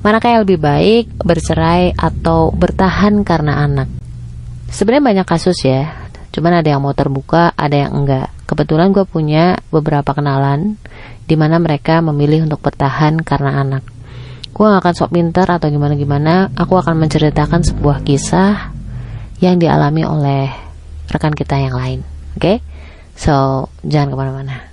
Manakah yang lebih baik bercerai atau bertahan karena anak? Sebenarnya banyak kasus ya, cuman ada yang mau terbuka, ada yang enggak. Kebetulan gue punya beberapa kenalan di mana mereka memilih untuk bertahan karena anak. Gue gak akan sok pinter atau gimana-gimana, aku akan menceritakan sebuah kisah yang dialami oleh rekan kita yang lain. Oke? Okay? So, jangan ke mana-mana.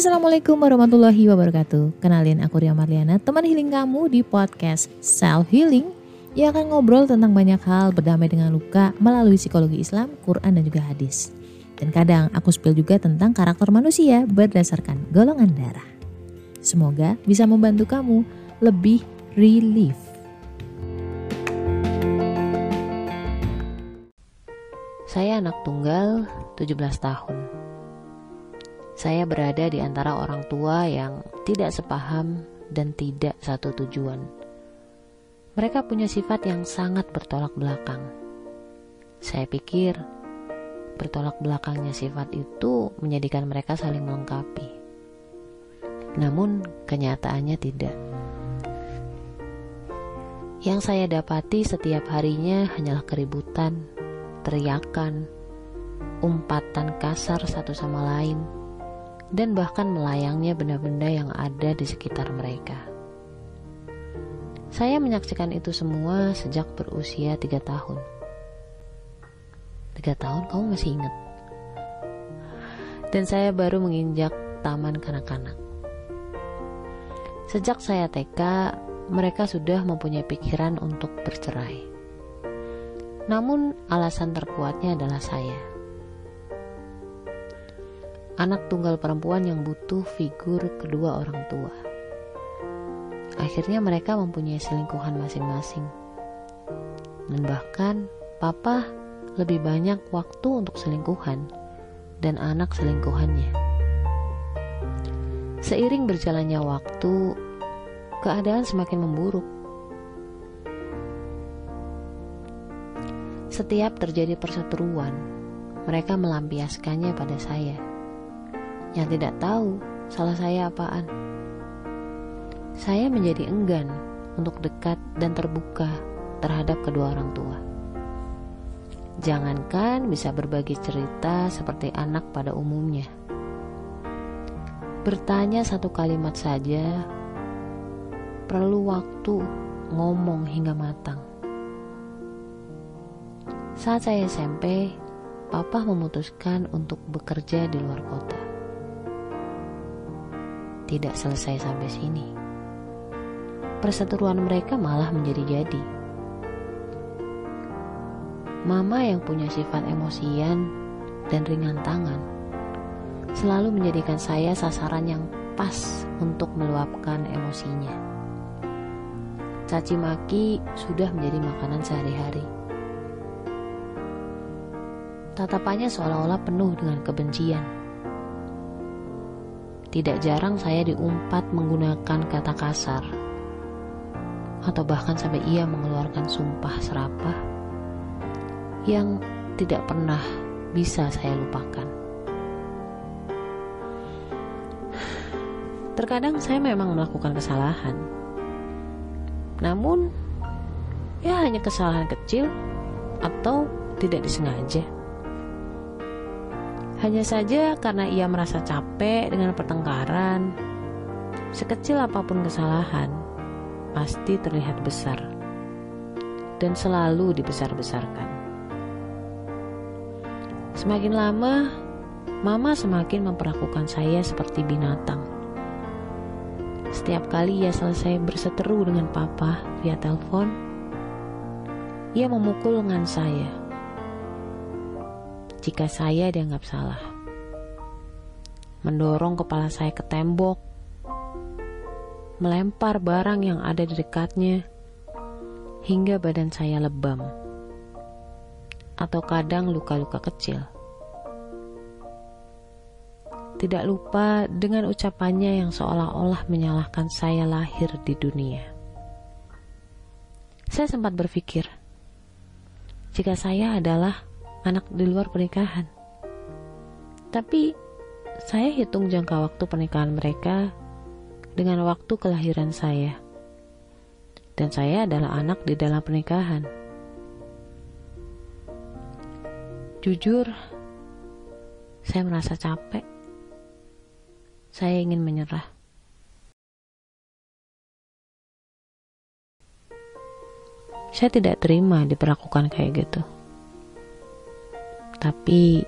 Assalamualaikum warahmatullahi wabarakatuh. Kenalin aku Ria Marliana Teman healing kamu di podcast Self Healing Yang akan ngobrol tentang banyak hal Berdamai dengan luka Melalui psikologi Islam, Quran dan juga hadis. Dan kadang aku spill juga tentang karakter manusia Berdasarkan golongan darah. Semoga bisa membantu kamu Lebih relief. Saya anak tunggal 17 tahun saya berada di antara orang tua yang tidak sepaham dan tidak satu tujuan. Mereka punya sifat yang sangat bertolak belakang. Saya pikir bertolak belakangnya sifat itu menjadikan mereka saling melengkapi. Namun kenyataannya tidak. Yang saya dapati setiap harinya hanyalah keributan, teriakan, umpatan kasar satu sama lain dan bahkan melayangnya benda-benda yang ada di sekitar mereka. Saya menyaksikan itu semua sejak berusia tiga tahun. Tiga tahun kamu masih ingat? Dan saya baru menginjak taman kanak-kanak. Sejak saya TK, mereka sudah mempunyai pikiran untuk bercerai. Namun alasan terkuatnya adalah saya anak tunggal perempuan yang butuh figur kedua orang tua. Akhirnya mereka mempunyai selingkuhan masing-masing. Dan bahkan papa lebih banyak waktu untuk selingkuhan dan anak selingkuhannya. Seiring berjalannya waktu, keadaan semakin memburuk. Setiap terjadi perseteruan, mereka melampiaskannya pada saya yang tidak tahu salah saya apaan. Saya menjadi enggan untuk dekat dan terbuka terhadap kedua orang tua. Jangankan bisa berbagi cerita seperti anak pada umumnya. Bertanya satu kalimat saja perlu waktu ngomong hingga matang. Saat saya SMP, papa memutuskan untuk bekerja di luar kota tidak selesai sampai sini. Perseteruan mereka malah menjadi-jadi. Mama yang punya sifat emosian dan ringan tangan selalu menjadikan saya sasaran yang pas untuk meluapkan emosinya. Caci maki sudah menjadi makanan sehari-hari. Tatapannya seolah-olah penuh dengan kebencian tidak jarang saya diumpat menggunakan kata kasar, atau bahkan sampai ia mengeluarkan sumpah serapah yang tidak pernah bisa saya lupakan. Terkadang saya memang melakukan kesalahan, namun ya hanya kesalahan kecil atau tidak disengaja. Hanya saja karena ia merasa capek dengan pertengkaran, sekecil apa pun kesalahan pasti terlihat besar dan selalu dibesar-besarkan. Semakin lama, Mama semakin memperlakukan saya seperti binatang. Setiap kali ia selesai berseteru dengan Papa via telepon, ia memukul lengan saya jika saya dianggap salah. Mendorong kepala saya ke tembok, melempar barang yang ada di dekatnya, hingga badan saya lebam, atau kadang luka-luka kecil. Tidak lupa dengan ucapannya yang seolah-olah menyalahkan saya lahir di dunia. Saya sempat berpikir, jika saya adalah anak di luar pernikahan. Tapi Saya hitung jangka waktu pernikahan mereka dengan waktu kelahiran saya. Dan saya adalah anak di dalam pernikahan. Jujur, saya merasa capek. Saya ingin menyerah. Saya tidak terima diperlakukan kayak gitu. Tapi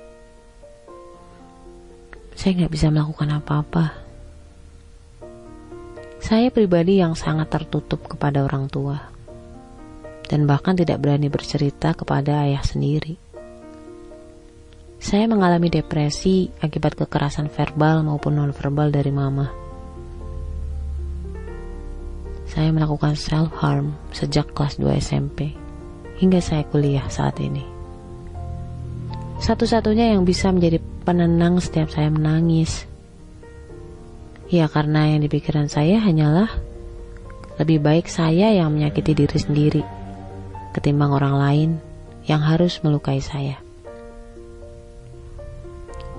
saya nggak bisa melakukan apa-apa. Saya pribadi yang sangat tertutup kepada orang tua dan bahkan tidak berani bercerita kepada ayah sendiri. Saya mengalami depresi akibat kekerasan verbal maupun nonverbal dari mama. Saya melakukan self-harm sejak kelas 2 SMP hingga saya kuliah saat ini. Satu-satunya yang bisa menjadi penenang setiap saya menangis. Ya karena yang di pikiran saya hanyalah lebih baik saya yang menyakiti diri sendiri ketimbang orang lain yang harus melukai saya.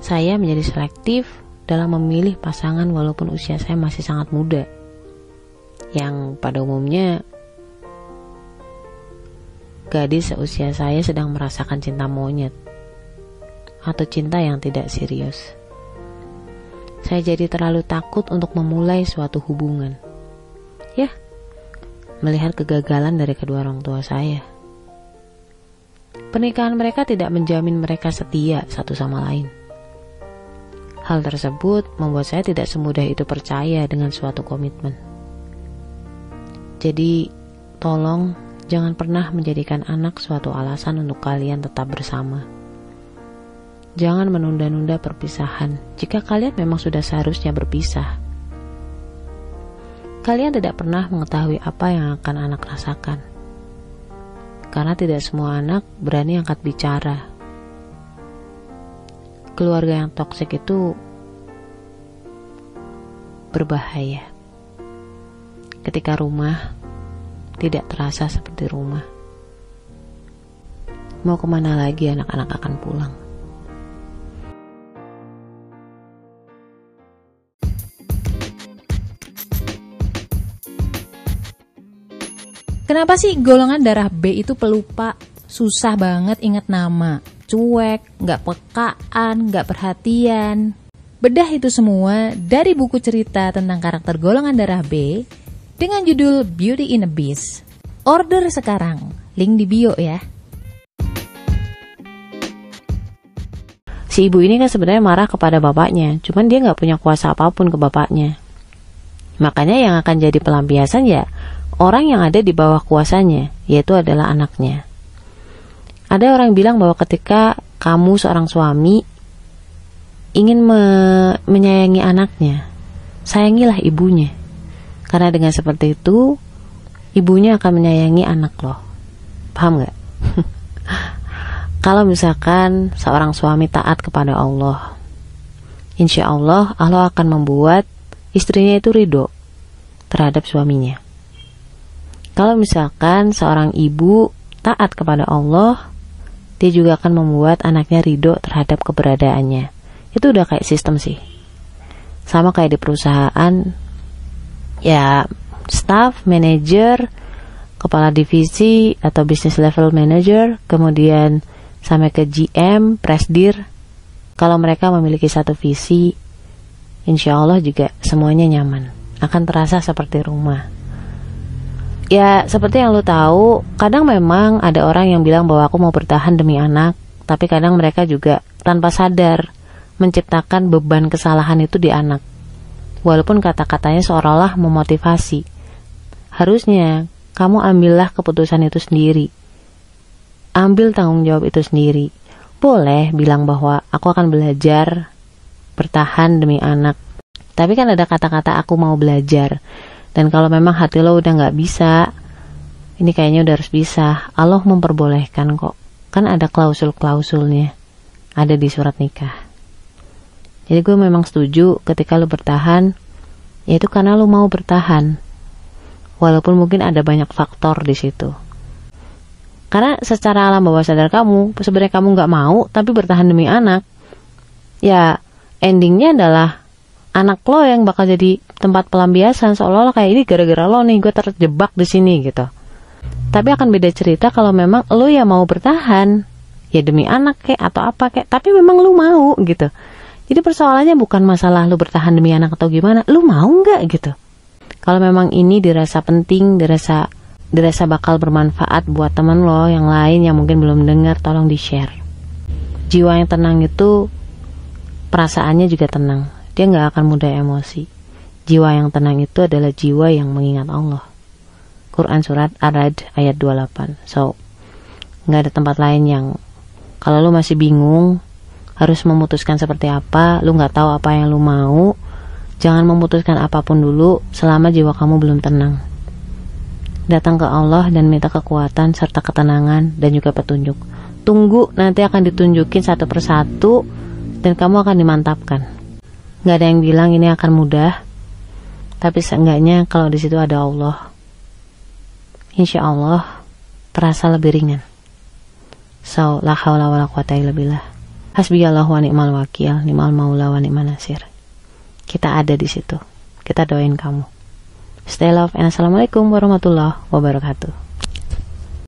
Saya menjadi selektif dalam memilih pasangan walaupun usia saya masih sangat muda. Yang pada umumnya gadis seusia saya sedang merasakan cinta monyet atau cinta yang tidak serius. Saya jadi terlalu takut untuk memulai suatu hubungan. Ya, melihat kegagalan dari kedua orang tua saya. Pernikahan mereka tidak menjamin mereka setia satu sama lain. Hal tersebut membuat saya tidak semudah itu percaya dengan suatu komitmen. Jadi, tolong jangan pernah menjadikan anak suatu alasan untuk kalian tetap bersama. Jangan menunda-nunda perpisahan jika kalian memang sudah seharusnya berpisah. Kalian tidak pernah mengetahui apa yang akan anak rasakan. Karena tidak semua anak berani angkat bicara. Keluarga yang toksik itu berbahaya. Ketika rumah tidak terasa seperti rumah. Mau ke mana lagi anak-anak akan pulang? Kenapa sih golongan darah B itu pelupa? Susah banget ingat nama. Cuek, nggak pekaan, nggak perhatian. Bedah itu semua dari buku cerita tentang karakter golongan darah B dengan judul Beauty in a Beast. Order sekarang, link di bio ya. Si ibu ini kan sebenarnya marah kepada bapaknya, cuman dia nggak punya kuasa apa pun ke bapaknya. Makanya yang akan jadi pelampiasan ya orang yang ada di bawah kuasanya, yaitu adalah anaknya. Ada orang bilang bahwa ketika kamu seorang suami ingin me menyayangi anaknya, sayangilah ibunya. Karena dengan seperti itu, ibunya akan menyayangi anak loh. Paham gak? Kalau misalkan seorang suami taat kepada Allah, insya Allah Allah akan membuat istrinya itu ridho terhadap suaminya. Kalau misalkan seorang ibu taat kepada Allah, dia juga akan membuat anaknya ridho terhadap keberadaannya. Itu udah kayak sistem sih. Sama kayak di perusahaan, ya staff, manager, kepala divisi atau business level manager, kemudian sampai ke GM, presdir. Kalau mereka memiliki satu visi, insya Allah juga semuanya nyaman. Akan terasa seperti rumah ya seperti yang lu tahu, kadang memang ada orang yang bilang bahwa aku mau bertahan demi anak, tapi kadang mereka juga tanpa sadar menciptakan beban kesalahan itu di anak. Walaupun kata-katanya seolah-olah memotivasi. Harusnya kamu ambillah keputusan itu sendiri. Ambil tanggung jawab itu sendiri. Boleh bilang bahwa aku akan belajar bertahan demi anak. Tapi kan ada kata-kata aku mau belajar dan kalau memang hati lo udah nggak bisa, ini kayaknya udah harus bisa. Allah memperbolehkan kok. Kan ada klausul-klausulnya. Ada di surat nikah. Jadi gue memang setuju ketika lo bertahan, yaitu karena lo mau bertahan. Walaupun mungkin ada banyak faktor di situ. Karena secara alam bawah sadar kamu, sebenarnya kamu nggak mau, tapi bertahan demi anak. Ya, endingnya adalah anak lo yang bakal jadi tempat pelampiasan seolah-olah kayak ini gara-gara lo nih gue terjebak di sini gitu. Tapi akan beda cerita kalau memang lo ya mau bertahan. Ya demi anak kek atau apa kek tapi memang lo mau gitu. Jadi persoalannya bukan masalah lo bertahan demi anak atau gimana lo mau nggak gitu. Kalau memang ini dirasa penting dirasa dirasa bakal bermanfaat buat temen lo yang lain yang mungkin belum dengar tolong di share jiwa yang tenang itu perasaannya juga tenang dia nggak akan mudah emosi jiwa yang tenang itu adalah jiwa yang mengingat Allah Quran surat Ar-Rad ayat 28 so nggak ada tempat lain yang kalau lu masih bingung harus memutuskan seperti apa lu nggak tahu apa yang lu mau jangan memutuskan apa pun dulu selama jiwa kamu belum tenang datang ke Allah dan minta kekuatan serta ketenangan dan juga petunjuk. Tunggu nanti akan ditunjukin satu persatu dan kamu akan dimantapkan. Gak ada yang bilang ini akan mudah, tapi seenggaknya kalau di situ ada Allah, insya Allah terasa lebih ringan. So, la haula wa la quwata illa billah. Hasbiyallahu wa ni'mal wakil, ni'mal maula wa ni'mal nasir. Kita ada di situ. Kita doain kamu. Stay love and assalamualaikum warahmatullahi wabarakatuh.